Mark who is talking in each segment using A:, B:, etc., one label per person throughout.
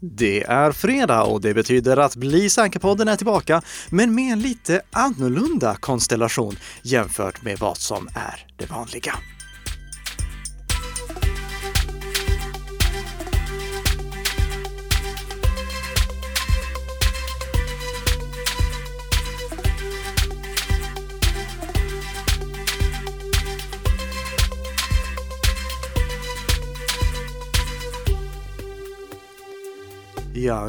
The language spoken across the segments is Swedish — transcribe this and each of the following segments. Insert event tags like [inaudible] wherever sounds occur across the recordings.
A: Det är fredag och det betyder att Bli säker-podden är tillbaka, men med en lite annorlunda konstellation jämfört med vad som är det vanliga.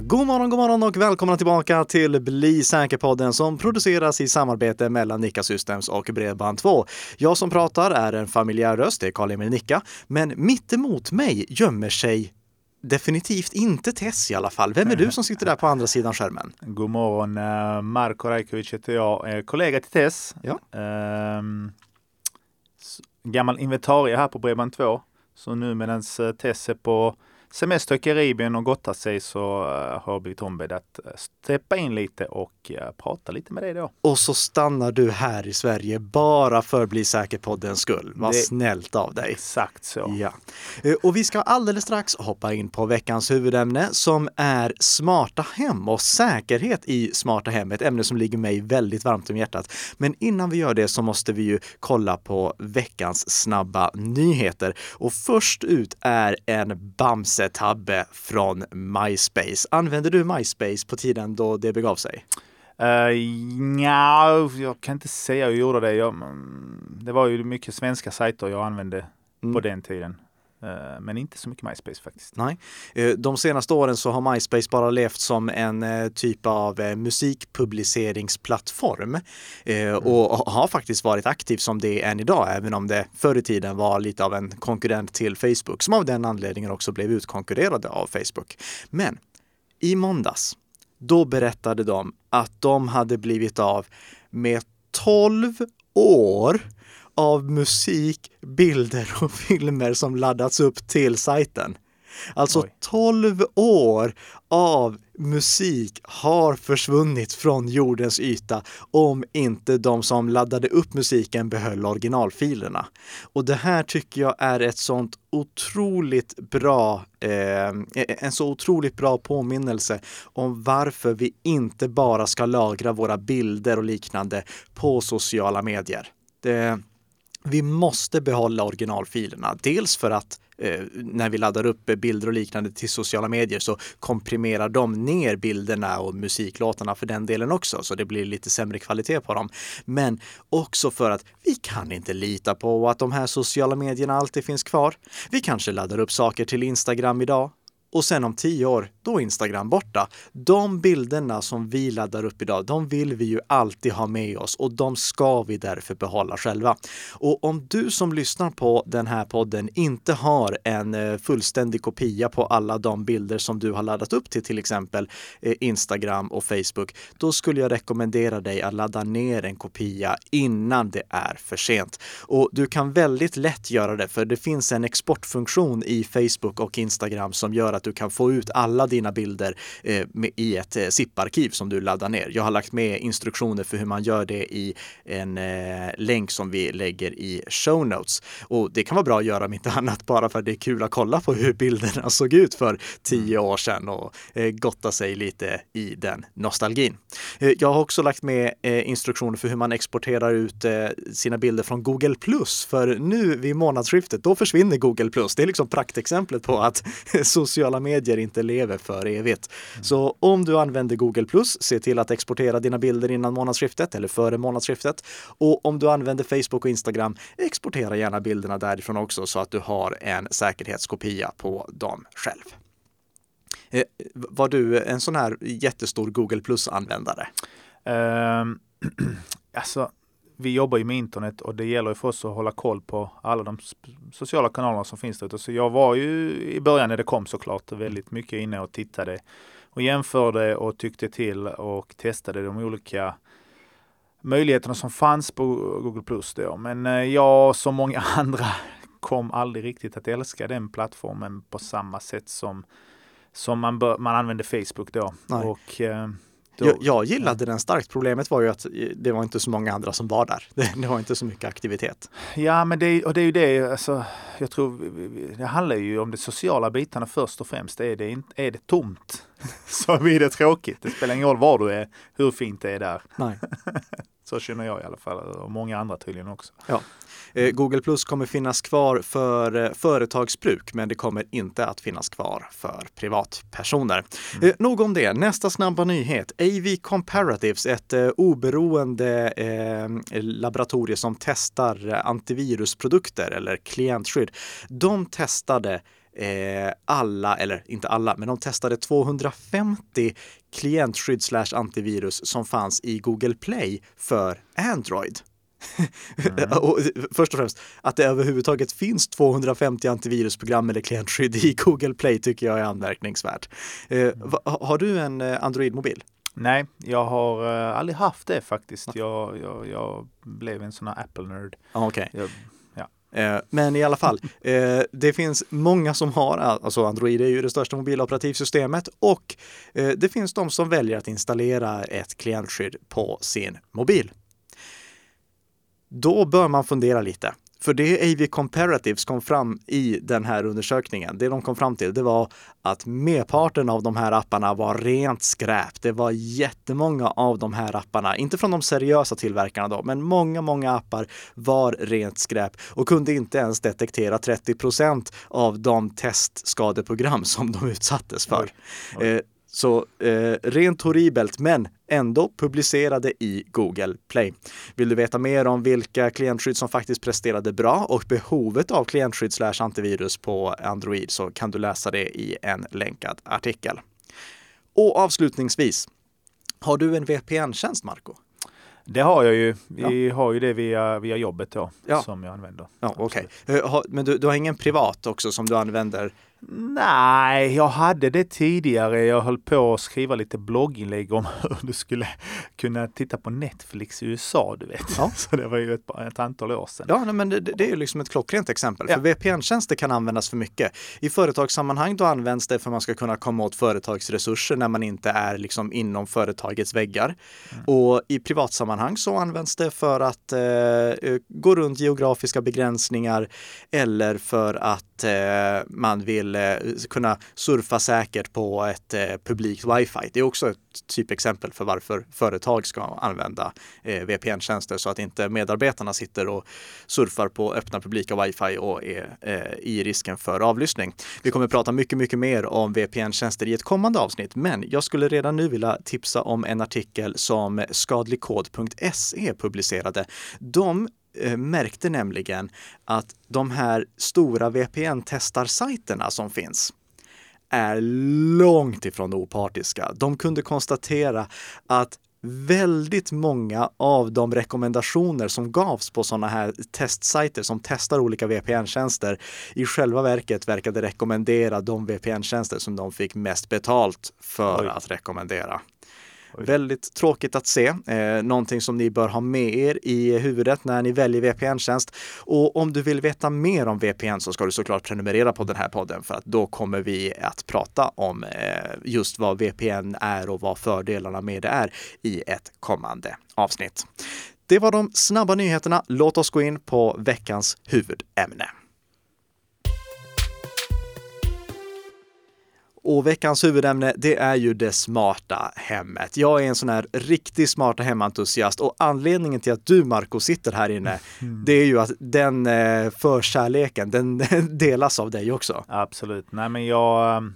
A: God morgon, god morgon och välkomna tillbaka till Bli säker-podden som produceras i samarbete mellan Nika Systems och Bredband2. Jag som pratar är en familjär röst, det är Karl-Emil Nicka, men mitt emot mig gömmer sig definitivt inte Tess i alla fall. Vem är du som sitter där på andra sidan skärmen?
B: God morgon, eh, Marko Rajkovic heter jag, kollega till Tess.
A: Ja.
B: Um, gammal inventarie här på Bredband2. Så nu medan eh, Tess är på semester i Karibien och gottat sig så uh, har jag blivit ombedd att uh, steppa in lite och uh, prata lite med dig då.
A: Och så stannar du här i Sverige bara för Bli säker-poddens skull. Vad det, snällt av dig.
B: Exakt så.
A: Ja. Och vi ska alldeles strax hoppa in på veckans huvudämne som är smarta hem och säkerhet i smarta hem. Ett ämne som ligger mig väldigt varmt om hjärtat. Men innan vi gör det så måste vi ju kolla på veckans snabba nyheter. Och först ut är en Bamse Tabbe från MySpace. Använde du MySpace på tiden då det begav sig?
B: Uh, ja, jag kan inte säga jag gjorde det. Jag, mm, det var ju mycket svenska sajter jag använde mm. på den tiden. Eh, men inte så mycket MySpace faktiskt.
A: Nej. Eh, de senaste åren så har MySpace bara levt som en eh, typ av musikpubliceringsplattform mm. och har faktiskt varit aktiv som det är än idag, även om det förr i tiden var lite av en konkurrent till Facebook, som av den anledningen också blev utkonkurrerade av Facebook. Men i måndags, då berättade de att de hade blivit av med 12 år av musik, bilder och [laughs] filmer som laddats upp till sajten. Alltså Oj. 12 år av musik har försvunnit från jordens yta om inte de som laddade upp musiken behöll originalfilerna. Och det här tycker jag är ett sånt otroligt bra, eh, en så otroligt bra påminnelse om varför vi inte bara ska lagra våra bilder och liknande på sociala medier. Det, vi måste behålla originalfilerna. Dels för att eh, när vi laddar upp bilder och liknande till sociala medier så komprimerar de ner bilderna och musiklåtarna för den delen också, så det blir lite sämre kvalitet på dem. Men också för att vi kan inte lita på att de här sociala medierna alltid finns kvar. Vi kanske laddar upp saker till Instagram idag och sen om tio år, då är Instagram borta. De bilderna som vi laddar upp idag, de vill vi ju alltid ha med oss och de ska vi därför behålla själva. Och om du som lyssnar på den här podden inte har en eh, fullständig kopia på alla de bilder som du har laddat upp till till exempel eh, Instagram och Facebook, då skulle jag rekommendera dig att ladda ner en kopia innan det är för sent. Och du kan väldigt lätt göra det, för det finns en exportfunktion i Facebook och Instagram som gör att du kan få ut alla dina bilder eh, i ett eh, ZIP-arkiv som du laddar ner. Jag har lagt med instruktioner för hur man gör det i en eh, länk som vi lägger i show notes. Och det kan vara bra att göra om inte [laughs] annat bara för att det är kul att kolla på hur bilderna såg ut för tio år sedan och gotta sig lite i den nostalgin. Jag har också lagt med instruktioner för hur man exporterar ut sina bilder från Google Plus. För nu vid månadsskiftet, då försvinner Google Plus. Det är liksom praktexemplet på att [laughs] sociala sociala medier inte lever för evigt. Mm. Så om du använder Google Plus, se till att exportera dina bilder innan månadsskiftet eller före månadsskiftet. Och om du använder Facebook och Instagram, exportera gärna bilderna därifrån också så att du har en säkerhetskopia på dem själv. Eh, var du en sån här jättestor Google Plus-användare?
B: Um, [clears throat] alltså, vi jobbar ju med internet och det gäller för oss att hålla koll på alla de sociala kanalerna som finns där ute. Så jag var ju i början när det kom såklart väldigt mycket inne och tittade och jämförde och tyckte till och testade de olika möjligheterna som fanns på Google Plus då. Men eh, jag som många [laughs] andra kom aldrig riktigt att älska den plattformen på samma sätt som, som man, bör, man använde Facebook då. Nej. Och, eh, Då,
A: jag, jag gillade den starkt. Problemet var ju att det var inte så många andra som var där. [laughs] Det, det var inte så mycket aktivitet.
B: Ja, men det, och det är ju det, alltså, jag tror det handlar ju om de sociala bitarna först och främst. Är det, är det tomt [laughs] så blir det tråkigt. Det spelar ingen roll var du är, hur fint det är där.
A: Nej. [laughs]
B: så känner jag i alla fall och många andra tydligen också.
A: Ja. Eh, Google Plus kommer finnas kvar för eh, företagsbruk, men det kommer inte att finnas kvar för privatpersoner. Mm. Eh, nog om det. Nästa snabba nyhet. AV Comparatives, ett oberoende laboratorium som testar antivirusprodukter eller klientskydd. De testade alla, eller inte alla, men de testade 250 klientskydd slash antivirus som fanns i Google Play för Android. Mm. [laughs] och först och främst, att det överhuvudtaget finns 250 antivirusprogram eller klientskydd i Google Play tycker jag är anmärkningsvärt. Eh, mm. har du en eh, Android-mobil?
B: Nej, jag har uh, aldrig haft det faktiskt. Jag, jag, jag blev en sån här Apple-nörd.
A: Ah, okay. ja eh, men i alla fall, eh, det finns många som har, alltså Android är ju det största mobiloperativsystemet och eh, det finns de som väljer att installera ett klientskydd på sin mobil då bör man fundera lite. För det AV Comparatives kom fram i den här undersökningen, det de kom fram till, det var att merparten av de här apparna var rent skräp. Det var jättemånga av de här apparna, inte från de seriösa tillverkarna då, men många, många appar var rent skräp och kunde inte ens detektera 30 procent av de testskadeprogram som de utsattes för. Oj, oj. Eh, så eh, rent horribelt, men ändå publicerade i Google Play. Vill du veta mer om vilka klientskydd som faktiskt presterade bra och behovet av klientskydd slash antivirus på Android så kan du läsa det i en länkad artikel. Och avslutningsvis, har du en VPN-tjänst, Marco?
B: Det har jag ju. Vi ja. har ju det via, via jobbet då, ja. som jag använder.
A: Ja, okay. Eh, men du, du har ingen privat också som du använder
B: Nej, jag hade det tidigare. Jag höll på att skriva lite blogginlägg om [laughs] hur du skulle kunna titta på Netflix i USA, du vet. Ja. [laughs] Så det var ju ett, ett antal år sedan.
A: Ja, men det, det är ju liksom ett klockrent exempel. Ja. För VPN-tjänster kan användas för mycket. I företagssammanhang då används det för att man ska kunna komma åt företagsresurser när man inte är liksom inom företagets väggar. Mm. Och i privatsammanhang så används det för att eh, eh gå runt geografiska begränsningar eller för att eh, man vill eh, kunna surfa säkert på ett eh, publikt wifi. Det är också ett typexempel för varför företag ska använda eh, VPN-tjänster så att inte medarbetarna sitter och surfar på öppna publika wifi och är eh, i risken för avlyssning. Vi kommer prata mycket, mycket mer om VPN-tjänster i ett kommande avsnitt, men jag skulle redan nu vilja tipsa om en artikel som skadligkod.se publicerade. De märkte nämligen att de här stora VPN-testarsajterna som finns är långt ifrån opartiska. De kunde konstatera att väldigt många av de rekommendationer som gavs på sådana här testsajter som testar olika VPN-tjänster i själva verket verkade rekommendera de VPN-tjänster som de fick mest betalt för Oj. att rekommendera. Väldigt tråkigt att se. Eh, någonting som ni bör ha med er i huvudet när ni väljer VPN-tjänst. Och om du vill veta mer om VPN så ska du såklart prenumerera på den här podden för att då kommer vi att prata om eh, just vad VPN är och vad fördelarna med det är i ett kommande avsnitt. Det var de snabba nyheterna. Låt oss gå in på veckans huvudämne. Och veckans huvudämne, det är ju det smarta hemmet. Jag är en sån här riktigt smarta hementusiast och anledningen till att du, Marco, sitter här inne, mm. det är ju att den eh, förkärleken, den [laughs] delas av dig också.
B: Absolut. Nej, men jag... Ehm,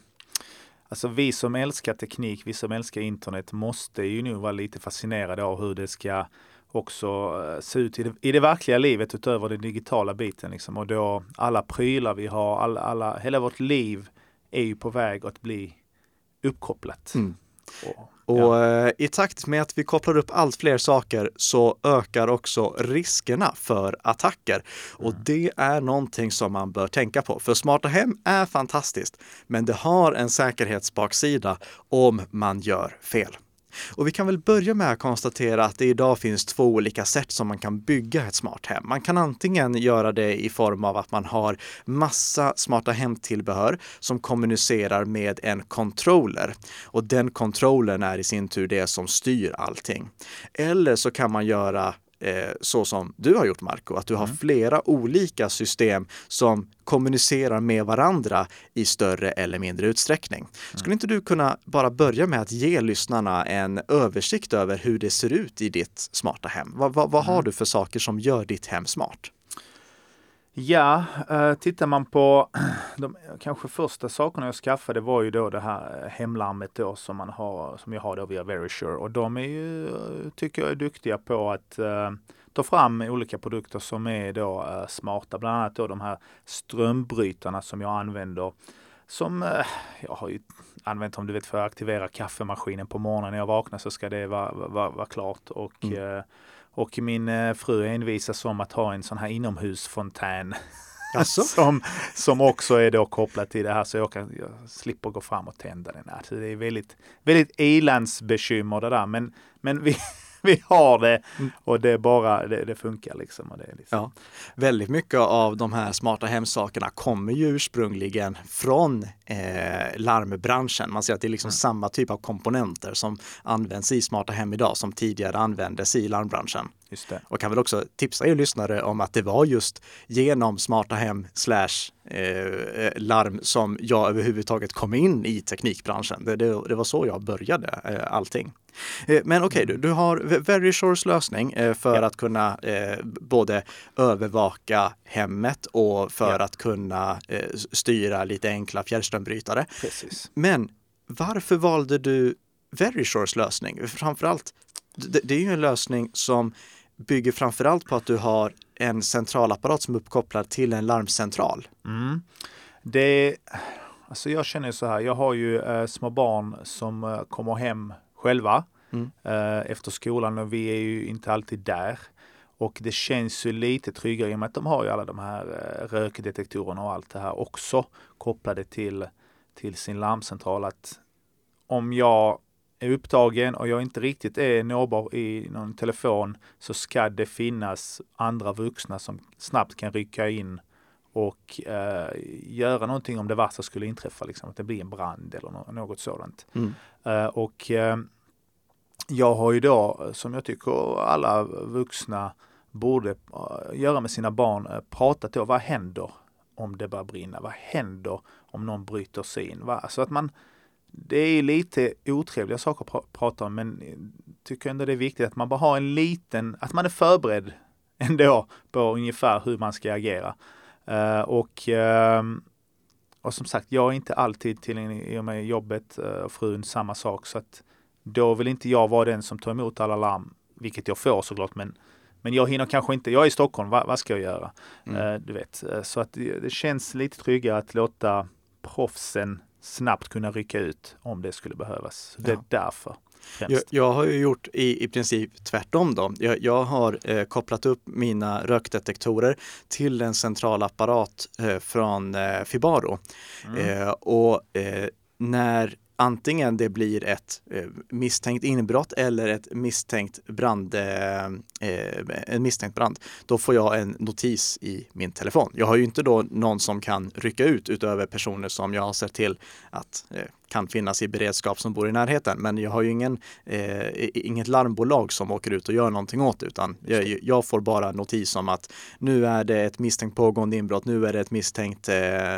B: alltså vi som älskar teknik, vi som älskar internet måste ju nu vara lite fascinerade av hur det ska också eh, se ut i det, i det verkliga livet utöver den digitala biten. Liksom. Och då alla prylar vi har, alla, alla, hela vårt liv är ju på väg att bli uppkopplat. Mm.
A: Och, och ja. Eh, i takt med att vi kopplar upp allt fler saker så ökar också riskerna för attacker. Och mm. det är någonting som man bör tänka på. För smarta hem är fantastiskt, men det har en säkerhetsbaksida om man gör fel. Och vi kan väl börja med att konstatera att det idag finns två olika sätt som man kan bygga ett smart hem. Man kan antingen göra det i form av att man har massa smarta hemtillbehör som kommunicerar med en controller. Och den controllern är i sin tur det som styr allting. Eller så kan man göra så som du har gjort Marco, att du har mm. flera olika system som kommunicerar med varandra i större eller mindre utsträckning. Mm. Skulle inte du kunna bara börja med att ge lyssnarna en översikt över hur det ser ut i ditt smarta hem? Vad, vad, vad har mm. du för saker som gör ditt hem smart?
B: Ja, eh, tittar man på [clears throat] de kanske första sakerna jag skaffade var ju då det här hemlarmet då som man har, som jag har då via Verisure. Och de är ju, tycker jag är duktiga på att ta fram olika produkter som är då smarta, bland annat då de här strömbrytarna som jag använder som jag har ju använt om du vet för att aktivera kaffemaskinen på morgonen när jag vaknar så ska det vara, vara, vara klart. Och mm och min eh, fru envisas om att ha en sån här inomhusfontän.
A: Alltså? [laughs]
B: som, som också är då kopplat till det här så jag, kan, jag slipper gå fram och tända den. Alltså det är väldigt, väldigt ilandsbekymmer det där. Men, men vi, [laughs] [laughs] vi har det mm. och det bara, det, det funkar liksom. Och det är liksom.
A: Ja. Väldigt mycket av de här smarta hemsakerna kommer ju ursprungligen från eh, larmbranschen. Man ser att det är liksom mm. samma typ av komponenter som används i smarta hem idag som tidigare användes i larmbranschen. Och kan väl också tipsa er lyssnare om att det var just genom smarta hem slash eh, larm som jag överhuvudtaget kom in i teknikbranschen. Det, det, det var så jag började eh, allting. Eh, men okej, okay, du, du har Verisures lösning eh, för ja. att kunna eh, både övervaka hemmet och för ja. att kunna styra lite enkla fjärrströmbrytare.
B: Precis.
A: Men varför valde du Verisures lösning? Framförallt, det, det är ju en lösning som bygger framförallt på att du har en centralapparat som är uppkopplad till en larmcentral.
B: Mm. Det, alltså jag känner så här, jag har ju eh, små barn som eh, kommer hem själva mm. eh, efter skolan och vi är ju inte alltid där. Och det känns ju lite tryggare i och med att de har ju alla de här eh, rökdetektorerna och allt det här också kopplade till, till sin larmcentral. Att om jag är upptagen och jag inte riktigt är nåbar i någon telefon så ska det finnas andra vuxna som snabbt kan rycka in och eh, göra någonting om det värsta skulle inträffa, liksom att det blir en brand eller no något sådant. Mm. Eh, och eh, jag har ju då, som jag tycker alla vuxna borde eh, göra med sina barn, eh, pratat då, vad händer om det börjar brinna? Vad händer om någon bryter sig in? Va? Så att man, det är lite otrevliga saker att prata om, men tycker ändå det är viktigt att man bara har en liten, att man är förberedd [laughs] ändå på ungefär hur man ska agera. Uh, och, uh, och som sagt, jag är inte alltid tillgänglig i och med jobbet uh, och frun samma sak. Så att då vill inte jag vara den som tar emot alla larm, vilket jag får såklart. Men, men jag hinner kanske inte, jag är i Stockholm, vad, vad ska jag göra? Mm. du vet, så att det, det känns lite tryggare att låta proffsen snabbt kunna rycka ut om det skulle behövas. Det är ja. därför.
A: Jag, jag, har ju gjort i, i princip tvärtom då. Jag, jag har eh, kopplat upp mina rökdetektorer till en central apparat eh, från eh, Fibaro. Mm. Eh, och eh, när antingen det blir ett eh, misstänkt inbrott eller ett misstänkt brand, eh, eh, en misstänkt brand, då får jag en notis i min telefon. Jag har ju inte då någon som kan rycka ut utöver personer som jag har sett till att eh, kan finnas i beredskap som bor i närheten. Men jag har ju ingen, eh, inget larmbolag som åker ut och gör någonting åt utan jag, jag, får bara notis om att nu är det ett misstänkt pågående inbrott, nu är det ett misstänkt, eh,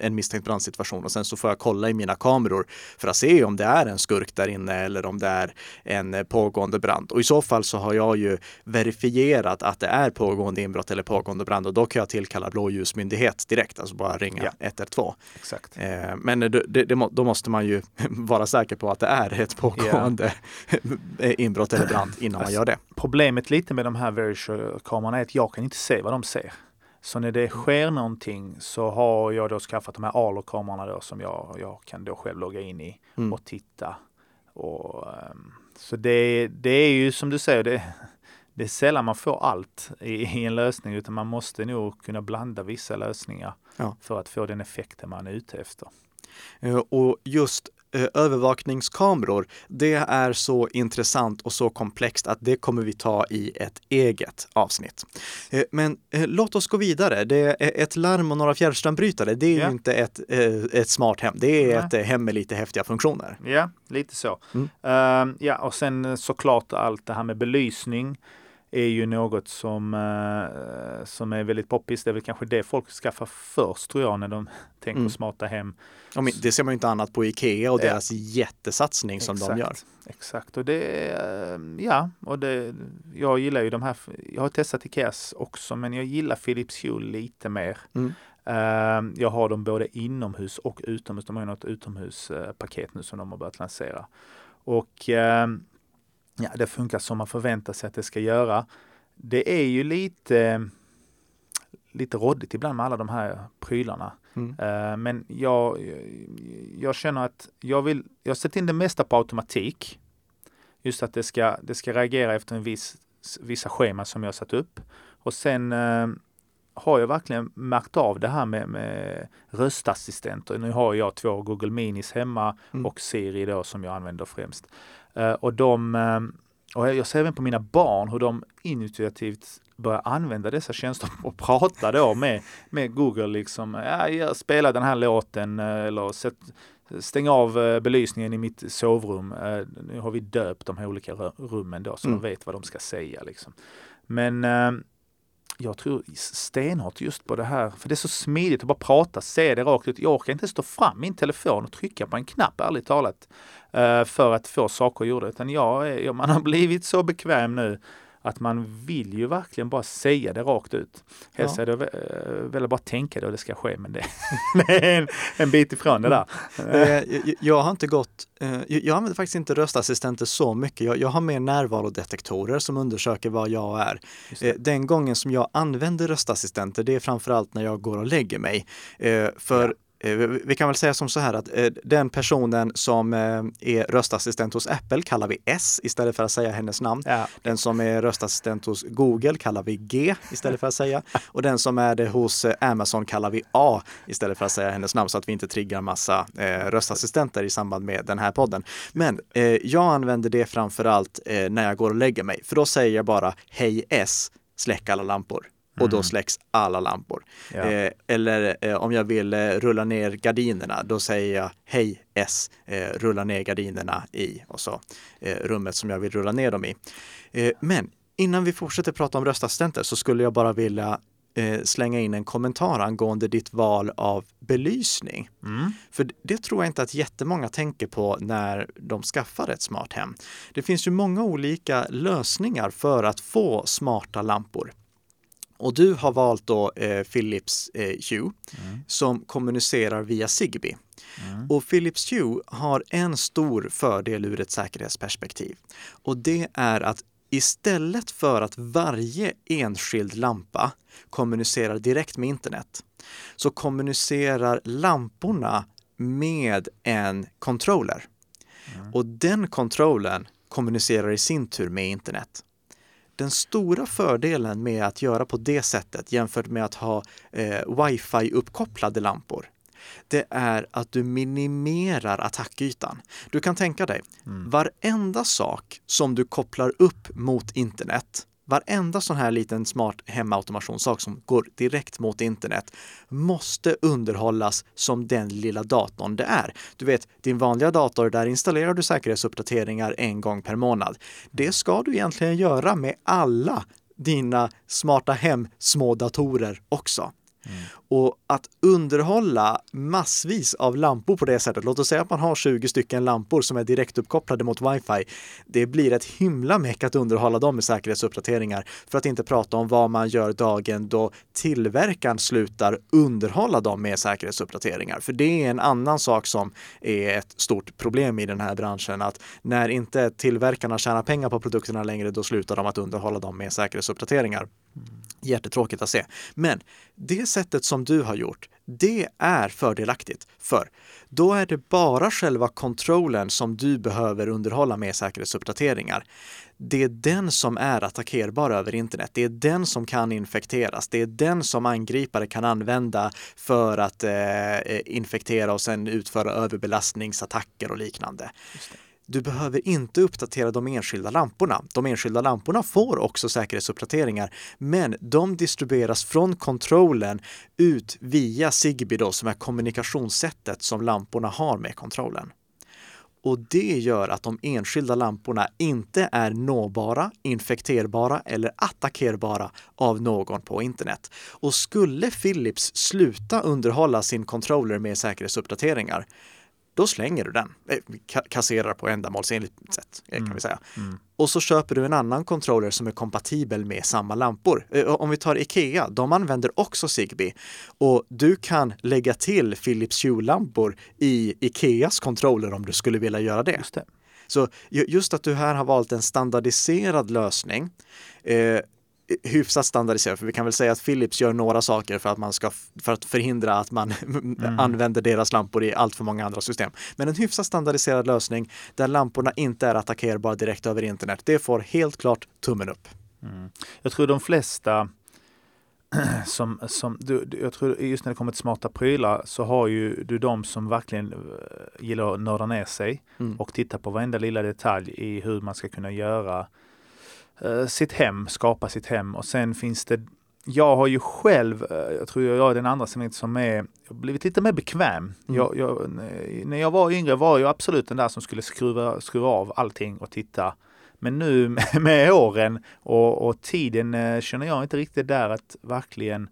A: en misstänkt brandsituation och sen så får jag kolla i mina kameror för att se om det är en skurk där inne eller om det är en pågående brand. Och i så fall så har jag ju verifierat att det är pågående inbrott eller pågående brand och då kan jag tillkalla blåljusmyndighet direkt, alltså bara ringa ja. 112.
B: Exakt.
A: Eh, men det, det, det, då måste man ju [laughs] vara säker på att det är ett pågående yeah. [laughs] inbrott eller brand [laughs] innan alltså, man gör det.
B: Problemet lite med de här Verisure-kamerorna är att jag kan inte se vad de ser. Så när det mm. sker någonting så har jag då skaffat de här Alo-kamerorna då som jag, jag kan då själv logga in i mm. och titta. Och, um, så det, det är ju som du säger, det, det är sällan man får allt i, i, en lösning utan man måste nog kunna blanda vissa lösningar ja. för att få den effekten man är ute efter.
A: Eh, och just eh, övervakningskameror, det är så intressant och så komplext att det kommer vi ta i ett eget avsnitt. Eh, men låt oss gå vidare. Det är ett larm och några fjärrströmbrytare. Det är
B: Ja.
A: ju inte ett, ett smart hem. Det är
B: Nej.
A: ett hem med lite häftiga funktioner.
B: Ja, lite så.
A: Mm.
B: Ehm, ja, och sen såklart allt det här med belysning är ju något som, eh, som är väldigt poppis. Det är väl kanske det folk skaffar först tror jag när de [laughs] tänker
A: Mm.
B: smarta hem.
A: Det ser man ju inte annat på Ikea och
B: Ja.
A: deras jättesatsning som de gör.
B: Exakt, och det, eh, ja, och det, jag gillar ju de här, jag har testat Ikeas också, men jag gillar Philips Hue lite mer.
A: Mm.
B: Ehm, jag har dem både inomhus och utomhus. De har ju något utomhuspaket nu som de har börjat lansera. Och ehm, ja, det funkar som man förväntar sig att det ska göra. Det är ju lite, lite råddigt ibland med alla de här prylarna.
A: Mm.
B: Eh, Men jag, jag känner att jag vill, jag sätter in det mesta på automatik. Just att det ska, det ska reagera efter en viss, vissa scheman som jag satt upp. Och sen eh, har jag verkligen märkt av det här med, med röstassistenter. Nu har jag två Google Minis hemma
A: Mm.
B: och Siri då som jag använder främst. Eh, och de, eh, och jag ser även på mina barn hur de intuitivt börjar använda dessa tjänster [laughs] och prata då med, med Google liksom. Ja, jag spelar den här låten eh, eller sätt, stäng av belysningen i mitt sovrum. Nu har vi döpt de här olika ru- rummen då så
A: Mm.
B: de vet vad de ska säga liksom. Men jag tror stenhårt just på det här, för det är så smidigt att bara prata, se det rakt ut. Jag orkar inte stå fram min telefon och trycka på en knapp, ärligt talat, eh, för att få saker gjorda. Utan jag är, man har [laughs] blivit så bekväm nu att man vill ju verkligen bara säga det rakt ut. Helst
A: Ja.
B: är det väl bara tänka det och det ska ske, men [laughs] det, är en, en bit ifrån det där.
A: Eh, jag- Jag har inte gått, eh, jag använder faktiskt inte röstassistenter så mycket. Jag, jag har mer närvarodetektorer som undersöker var jag är. Eh, Den gången som jag använder röstassistenter, det är framförallt när jag går och lägger mig. För eh, vi- vi kan väl säga som så här att eh, den personen som eh, är röstassistent hos Apple kallar vi S istället för att säga hennes namn.
B: Ja,
A: Den som är röstassistent hos Google kallar vi G istället för att säga. Och den som är det hos eh, Amazon kallar vi A istället för att säga hennes namn så att vi inte triggar massa eh, röstassistenter i samband med den här podden. Men eh, jag använder det framför allt eh, när jag går och lägger mig. För då säger jag bara Hej S, släck alla lampor. Och då
B: Mm.
A: släcks alla lampor.
B: ja.
A: Eh, eller eh, om jag vill eh, rulla ner gardinerna, då säger jag Hej S, eh, rulla ner gardinerna i och så eh, rummet som jag vill rulla ner dem i. Eh, men innan vi fortsätter prata om röstassistenter så skulle jag bara vilja slänga in en kommentar angående ditt val av belysning.
B: Mm.
A: För det tror jag inte att jättemånga tänker på när de skaffar ett smart hem. Det finns ju många olika lösningar för att få smarta lampor. Och du har valt då eh, Philips eh, Hue
B: Mm.
A: som kommunicerar via Zigbee.
B: Mm.
A: Och Philips Hue har en stor fördel ur ett säkerhetsperspektiv. Och det är att istället för att varje enskild lampa kommunicerar direkt med internet så kommunicerar lamporna med en controller.
B: Mm.
A: Och den kontrollen kommunicerar i sin tur med internet. Den stora fördelen med att göra på det sättet jämfört med att ha eh, wifi-uppkopplade lampor det är att du minimerar attackytan. Du kan tänka dig,
B: Mm.
A: varenda sak som du kopplar upp mot internet, varenda sån här liten smart hemautomationssak som går direkt mot internet måste underhållas som den lilla datorn det är. Du vet, din vanliga dator, där installerar du säkerhetsuppdateringar en gång per månad. Det ska du egentligen göra med alla dina smarta hem små datorer också.
B: Mm.
A: Och att underhålla massvis av lampor på det sättet, låt oss säga att man har 20 stycken lampor som är direkt uppkopplade mot wifi. Det blir ett himla meck att underhålla dem med säkerhetsuppdateringar. För att inte prata om vad man gör dagen då tillverkaren slutar underhålla dem med säkerhetsuppdateringar. För det är en annan sak som är ett stort problem i den här branschen, att när inte tillverkarna tjänar pengar på produkterna längre, då slutar de att underhålla dem med säkerhetsuppdateringar. Jättetråkigt att se. Men det sättet som som du har gjort, det är fördelaktigt. För då är det bara själva kontrollen som du behöver underhålla med säkerhetsuppdateringar. Det är den som är attackerbar över internet. Det är den som kan infekteras. Det är den som angripare kan använda för att eh, eh infektera och sen utföra överbelastningsattacker och liknande. Du behöver inte uppdatera de enskilda lamporna. De enskilda lamporna får också säkerhetsuppdateringar, men de distribueras från kontrollen ut via Zigbee då, som är kommunikationssättet som lamporna har med kontrollen. Och det gör att de enskilda lamporna inte är nåbara, infekterbara eller attackerbara av någon på internet. Och skulle Philips sluta underhålla sin controller med säkerhetsuppdateringar, då slänger du den, eh, kasserar på ändamålsenligt sätt eh, kan mm. vi säga. Mm. Och så köper du en annan controller som är kompatibel med samma lampor. Eh, om vi tar Ikea, de använder också Zigbee och du kan lägga till Philips Hue-lampor i Ikeas controller om du skulle vilja göra det. Just det. Så just att du här har valt en standardiserad lösning eh, hyfsat standardiserat, för vi kan väl säga att Philips gör några saker för att man ska för att förhindra att man [laughs] mm. använder deras lampor i allt för många andra system. Men en hyfsat standardiserad lösning där lamporna inte är attackerbara direkt över internet, det får helt klart tummen upp.
B: Mm. Jag tror de flesta [clears throat] som, som du, jag tror just när det kommer till smarta prylar så har ju du de som verkligen eh, gillar att nörda ner sig mm. och titta på varenda lilla detalj i hur man ska kunna göra sitt hem, skapa sitt hem och sen finns det jag har ju själv, eh, jag tror jag är den andra som, som är, blivit lite mer bekväm. Mm. Jag, jag, när jag var yngre var jag absolut den där som skulle skruva, skruva av allting och titta. Men nu [laughs] med åren och, och tiden eh, känner jag inte riktigt där att verkligen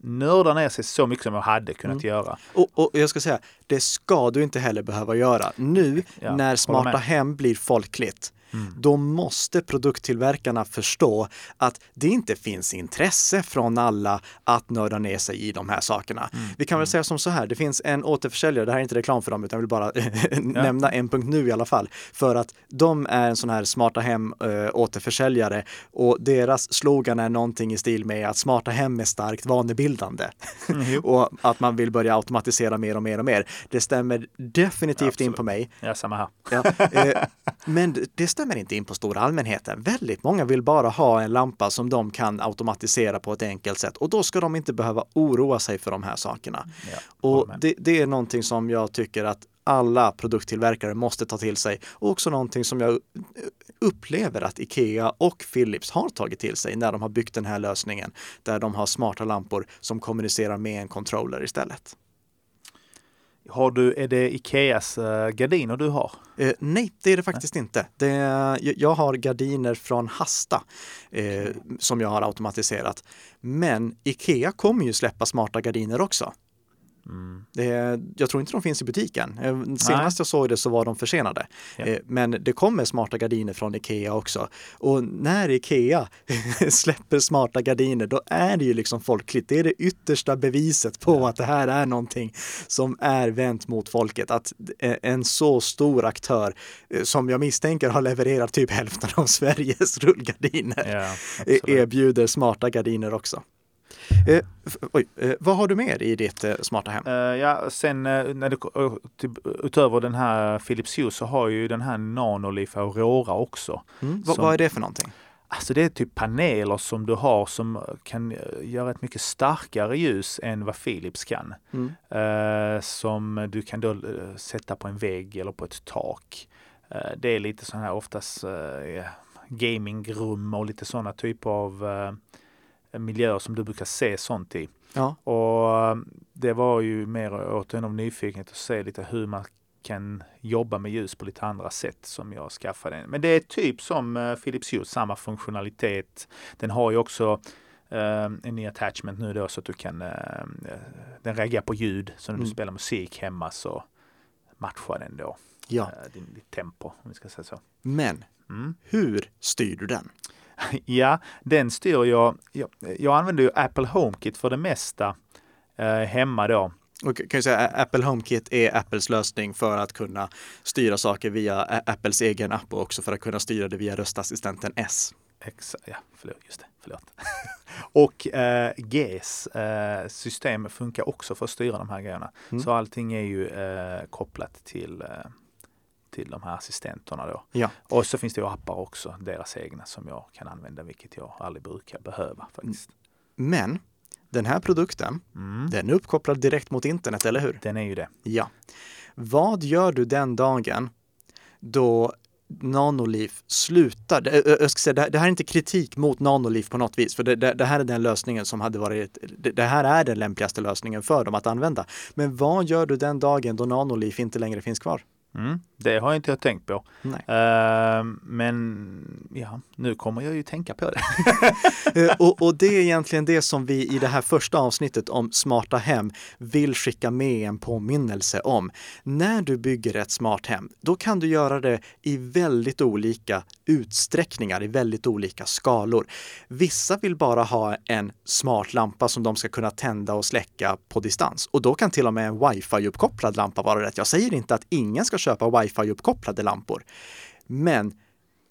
B: nörda ner sig så mycket som jag hade kunnat mm. göra.
A: Och, och, jag ska säga, det ska du inte heller behöva göra. Nu ja, när smarta hem blir folkligt, Mm. Då måste produkttillverkarna förstå att det inte finns intresse från alla att nörda ner sig i de här sakerna. Mm. Vi kan väl mm. säga som så här, det finns en återförsäljare, det här är inte reklam för dem utan jag vill bara [laughs] nämna en punkt nu i alla fall, för att de är en sån här smarta hem äh, återförsäljare och deras slogan är någonting i stil med att smarta hem är starkt vanebildande mm. [laughs] och att man vill börja automatisera mer och mer och mer. Det stämmer definitivt ja, in på mig.
B: Ja, samma här.
A: Ja, eh, men det stämmer inte in på stora allmänheten. Väldigt många vill bara ha en lampa som de kan automatisera på ett enkelt sätt och då ska de inte behöva oroa sig för de här sakerna. Ja, och det, det är någonting som jag tycker att alla produkttillverkare måste ta till sig och också någonting som jag upplever att Ikea och Philips har tagit till sig när de har byggt den här lösningen där de har smarta lampor som kommunicerar med en controller istället.
B: Har du, är det Ikeas uh, gardiner du har?
A: Eh, nej, det är det faktiskt nej. inte. Det, jag har gardiner från Hasta eh, som jag har automatiserat. Men Ikea kommer ju släppa smarta gardiner också. Mm. Det, jag tror inte de finns i butiken. Eh, senast Nej. jag såg det så var de försenade. Ja. Eh, men det kommer smarta gardiner från Ikea också. Och när Ikea [laughs] släpper smarta gardiner, då är det ju liksom folkligt. Det är det yttersta beviset på ja. att det här är någonting som är vänt mot folket. Att en så stor aktör eh, som jag misstänker har levererat typ hälften av [laughs] Sveriges rullgardiner ja, erbjuder smarta gardiner också. Eh, oj, eh, vad har du mer i ditt eh, smarta hem?
B: Uh, ja, sen uh, när det, uh, typ, utöver den här Philips Hue så har ju den här Nanolif Aurora också.
A: Mm. Som, vad är det för någonting?
B: Alltså det är typ paneler som du har som kan göra ett mycket starkare ljus än vad Philips kan. Mm. Som du kan då sätta på en vägg eller på ett tak. Det är lite sådana här oftast gamingrum och lite sådana typer av miljöer som du brukar se sånt i. Ja. Och um, det var ju mer återigen av nyfikenhet att se lite hur man kan jobba med ljus på lite andra sätt som jag skaffade. Men det är typ som uh, Philips Hue, samma funktionalitet. Den har ju också uh, en ny attachment nu då så att du kan, uh, den reagerar på ljud. Så när mm. du spelar musik hemma så matchar den då ja. din, ditt tempo, om vi ska säga så.
A: Men mm. hur styr du den? [laughs]
B: ja, den styr jag. Jag, jag använder ju Apple HomeKit för det mesta eh, hemma då.
A: Och kan jag säga Apple HomeKit är Apples lösning för att kunna styra saker via Apples egen app och också för att kunna styra det via röstassistenten S.
B: Exa, ja, förlåt, just det, förlåt. [laughs] och eh, GES eh, system funkar också för att styra de här grejerna.
A: Mm.
B: Så allting är ju eh, kopplat till, eh, till de här assistenterna då.
A: Ja.
B: Och så finns det ju appar också, deras egna som jag kan använda, vilket jag aldrig brukar behöva faktiskt.
A: Men den här produkten,
B: Mm.
A: den är uppkopplad direkt mot internet, eller hur?
B: Den är ju det.
A: Ja. Vad gör du den dagen då Nanoliv slutar? Jag ska säga, det här- är inte kritik mot Nanoliv på något vis, för det, det, det här är den lösningen som hade varit, det, här är den lämpligaste lösningen för dem att använda. Men vad gör du den dagen då Nanoliv inte längre finns kvar?
B: Mm. Det har inte jag tänkt på. Eh, men ja, nu kommer jag ju tänka på det. [laughs]
A: Eh, och, och det är egentligen det som vi i det här första avsnittet om smarta hem vill skicka med en påminnelse om. När du bygger ett smart hem, då kan du göra det i väldigt olika utsträckningar, i väldigt olika skalor. Vissa vill bara ha en smart lampa som de ska kunna tända och släcka på distans. Och då kan till och med en wifi-uppkopplad lampa vara rätt. Jag säger inte att ingen ska köpa wifi-uppkopplade lampor. Men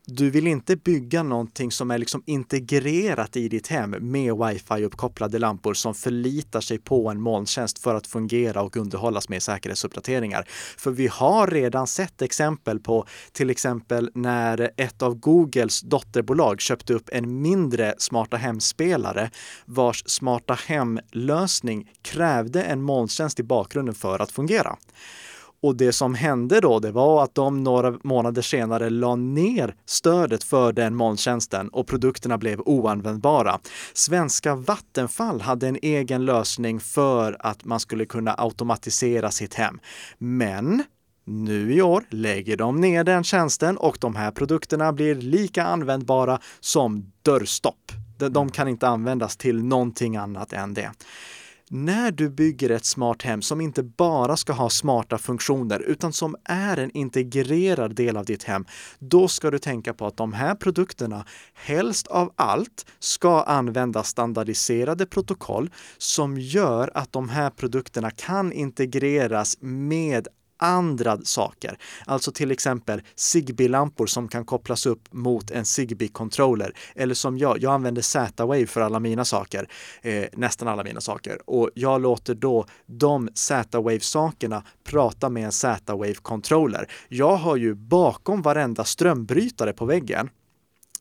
A: du vill inte bygga någonting som är liksom integrerat i ditt hem med wifi-uppkopplade lampor som förlitar sig på en molntjänst för att fungera och underhållas med säkerhetsuppdateringar. För vi har redan sett exempel på till exempel när ett av Googles dotterbolag köpte upp en mindre smarta hemspelare vars smarta hem-lösning krävde en molntjänst i bakgrunden för att fungera. Och det som hände då, det var att de några månader senare la ner stödet för den molntjänsten och produkterna blev oanvändbara. Svenska Vattenfall hade en egen lösning för att man skulle kunna automatisera sitt hem. Men nu i år lägger de ner den tjänsten och de här produkterna blir lika användbara som dörrstopp. De- De kan inte användas till någonting annat än det. När du bygger ett smart hem som inte bara ska ha smarta funktioner utan som är en integrerad del av ditt hem, då ska du tänka på att de här produkterna helst av allt ska använda standardiserade protokoll som gör att de här produkterna kan integreras med andra saker. Alltså till exempel Zigbee-lampor som kan kopplas upp mot en Zigbee-controller. Eller som jag, jag använder Z-Wave för alla mina saker, eh, nästan alla mina saker. Och jag låter då de Z-Wave-sakerna prata med en Z-Wave-controller. Jag har ju bakom varenda strömbrytare på väggen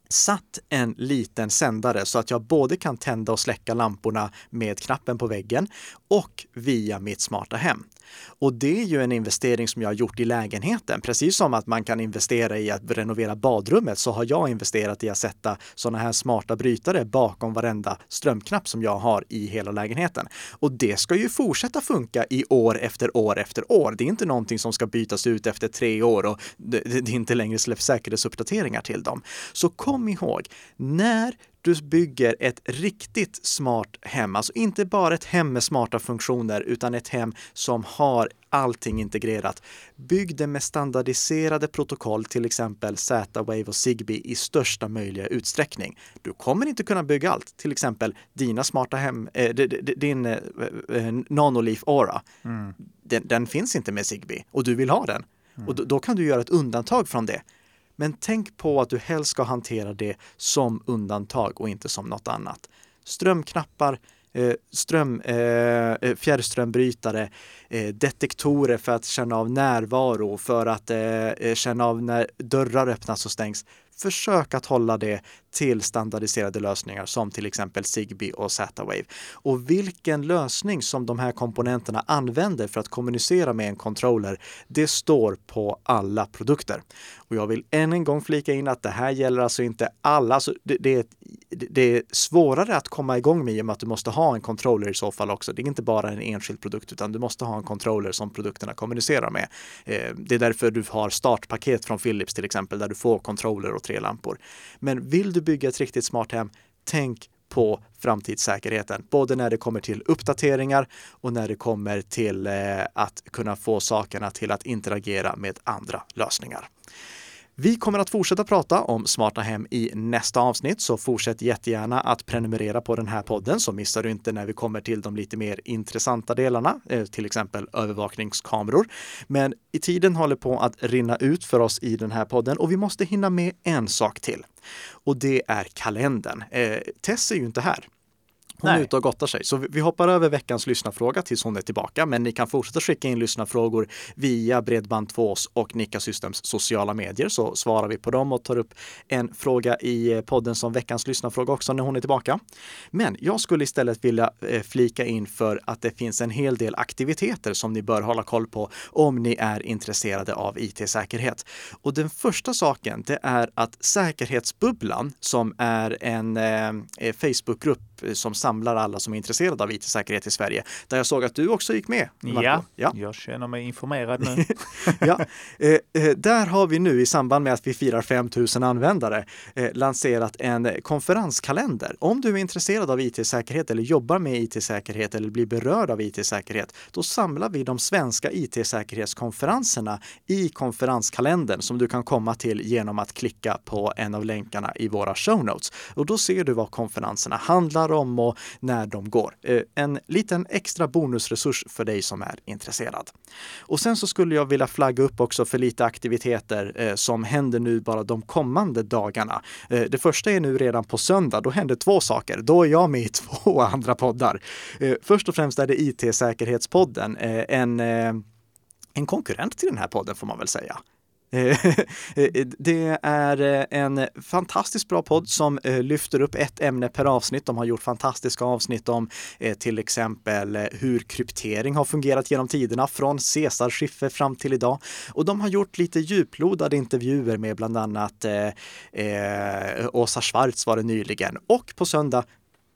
A: satt en liten sändare så att jag både kan tända och släcka lamporna med knappen på väggen och via mitt smarta hem. Och det är ju en investering som jag har gjort i lägenheten. Precis som att man kan investera i att renovera badrummet så har jag investerat i att sätta sådana här smarta brytare bakom varenda strömknapp som jag har i hela lägenheten. Och det ska ju fortsätta funka i år efter år efter år. Det är inte någonting som ska bytas ut efter tre år och det, det inte längre släpps säkerhetsuppdateringar till dem. Så kom ihåg, när du bygger ett riktigt smart hem, alltså inte bara ett hem med smarta funktioner utan ett hem som har allting integrerat. Bygg det med standardiserade protokoll, till exempel Z-Wave och Zigbee i största möjliga utsträckning. Du kommer inte kunna bygga allt, till exempel dina smarta hem, d- din eh, Nanolief Aura.
B: Mm.
A: Den, den finns inte med Zigbee och du vill ha den. Och då, då kan du göra ett undantag från det. Men tänk på att du helst ska hantera det som undantag och inte som något annat. Strömknappar, eh, ström, eh, eh, fjärrströmbrytare, detektorer för att känna av närvaro, för att känna av när dörrar öppnas och stängs. Försök att hålla det till standardiserade lösningar som till exempel Zigbee och Z-Wave. Och vilken lösning som de här komponenterna använder för att kommunicera med en controller, det står på alla produkter. Och jag vill än en gång flika in att det här gäller alltså inte alla. Alltså det, det, är, det är svårare att komma igång med i och med att du måste ha en controller i så fall också. Det är inte bara en enskild produkt utan du måste ha en controller som produkterna kommunicerar med. Eh, det är därför du har startpaket från Philips till exempel där du får controller och tre lampor. Men vill du bygga ett riktigt smart hem, tänk på framtidssäkerheten, både när det kommer till uppdateringar och när det kommer till eh, att kunna få sakerna till att interagera med andra lösningar. Vi kommer att fortsätta prata om smarta hem i nästa avsnitt, så fortsätt jättegärna att prenumerera på den här podden så missar du inte när vi kommer till de lite mer intressanta delarna, eh, till exempel övervakningskameror. Men i tiden håller på att rinna ut för oss i den här podden och vi måste hinna med en sak till. Och det är kalendern. Eh, Tess är ju inte här. Hon Nej. är ute och gottar sig. Så vi hoppar över veckans lyssnarfråga tills hon är tillbaka. Men ni kan fortsätta skicka in lyssnarfrågor via Bredband2s och Nika Systems sociala medier så svarar vi på dem och tar upp en fråga i podden som veckans lyssnarfråga också när hon är tillbaka. Men jag skulle istället vilja eh, flika in för att det finns en hel del aktiviteter som ni bör hålla koll på om ni är intresserade av IT-säkerhet. Och den första saken, det är att Säkerhetsbubblan som är en eh, Facebookgrupp som samlar alla som är intresserade av IT-säkerhet i Sverige. Där jag såg att du också gick med.
B: Ja, ja, jag känner mig informerad nu. [laughs]
A: ja, eh, eh, där har vi nu i samband med att vi firar 5000 användare eh, lanserat en konferenskalender. Om du är intresserad av IT-säkerhet eller jobbar med IT-säkerhet eller blir berörd av IT-säkerhet, då samlar vi de svenska IT-säkerhetskonferenserna i konferenskalendern som du kan komma till genom att klicka på en av länkarna i våra show notes. Och då ser du vad konferenserna handlar om och när de går. Eh, en liten extra bonusresurs för dig som är intresserad. Och sen så skulle jag vilja flagga upp också för lite aktiviteter eh, som händer nu bara de kommande dagarna. Eh, det första är nu redan på söndag. Då händer två saker. Då är jag med i [laughs] två andra poddar. Först och främst är det IT-säkerhetspodden, en en konkurrent till den här podden får man väl säga. Eh, [laughs] eh, det är eh, en fantastiskt bra podd som lyfter upp ett ämne per avsnitt. De har gjort fantastiska avsnitt om till exempel hur kryptering har fungerat genom tiderna från Caesar fram till idag. Och de har gjort lite djuplodade intervjuer med bland annat eh, Åsa Schwarz var det nyligen. Och på söndag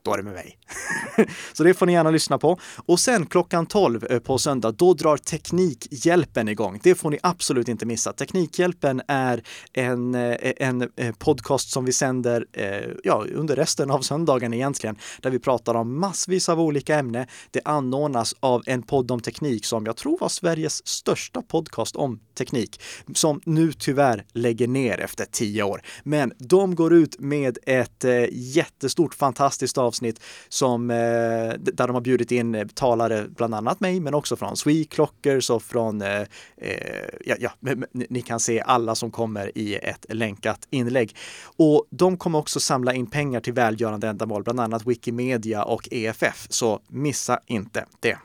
A: då är det med mig. [laughs] så det får ni gärna lyssna på. Och sen klockan 12 eh, på söndag, då drar Teknikhjälpen igång. Det får ni absolut inte missa. Teknikhjälpen är en, eh, en eh, podcast som vi sänder ja, under resten av söndagen egentligen, där vi pratar om massvis av olika ämnen. Det anordnas av en podd om teknik som jag tror var Sveriges största podcast om teknik, som nu tyvärr lägger ner efter tio år. Men de går ut med ett jättestort fantastiskt avsnitt avsnitt som, eh, där de har bjudit in eh, talare, bland annat mig, men också från Sweclockers och från, eh, eh ja, ja, ni kan se alla som kommer i ett länkat inlägg. Och de kommer också samla in pengar till välgörande ändamål, bland annat Wikimedia och EFF, så missa inte det.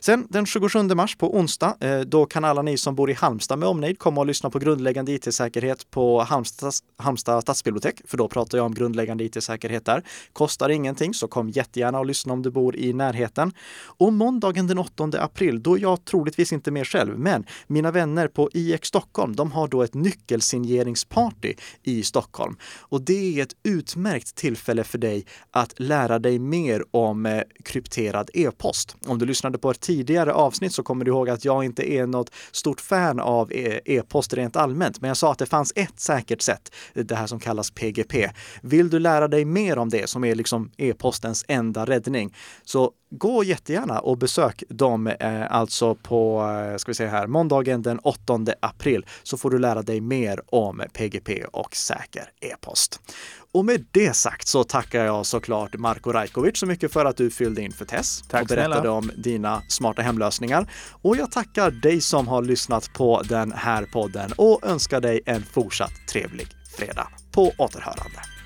A: Sen den 27 mars på onsdag, eh, då kan alla ni som bor i Halmstad med omnejd komma och lyssna på grundläggande IT-säkerhet på Halmstad, Halmstad stadsbibliotek, för då pratar jag om grundläggande IT-säkerhet där. Kostar ingenting, så kom jättegärna och lyssna om du bor i närheten. Och måndagen den 8 april, då är jag troligtvis inte med själv, men mina vänner på IX Stockholm, de har då ett nyckelsigneringsparty i Stockholm. Och det är ett utmärkt tillfälle för dig att lära dig mer om eh, krypterad e-post. Om du lyssnade lyssnade på ett tidigare avsnitt så kommer du ihåg att jag inte är något stort fan av e- e-post rent allmänt. Men jag sa att det fanns ett säkert sätt, det här som kallas PGP. Vill du lära dig mer om det som är liksom e-postens enda räddning, så gå jättegärna och besök dem eh, alltså på, eh, ska vi se här, måndagen den 8 april så får du lära dig mer om PGP och säker e-post. Och med det sagt så tackar jag såklart Marko Rajkovic så mycket för att du fyllde in för Tess Tack och berättade snälla. om dina smarta hemlösningar. Och jag tackar dig som har lyssnat på den här podden och önskar dig en fortsatt trevlig fredag. På återhörande.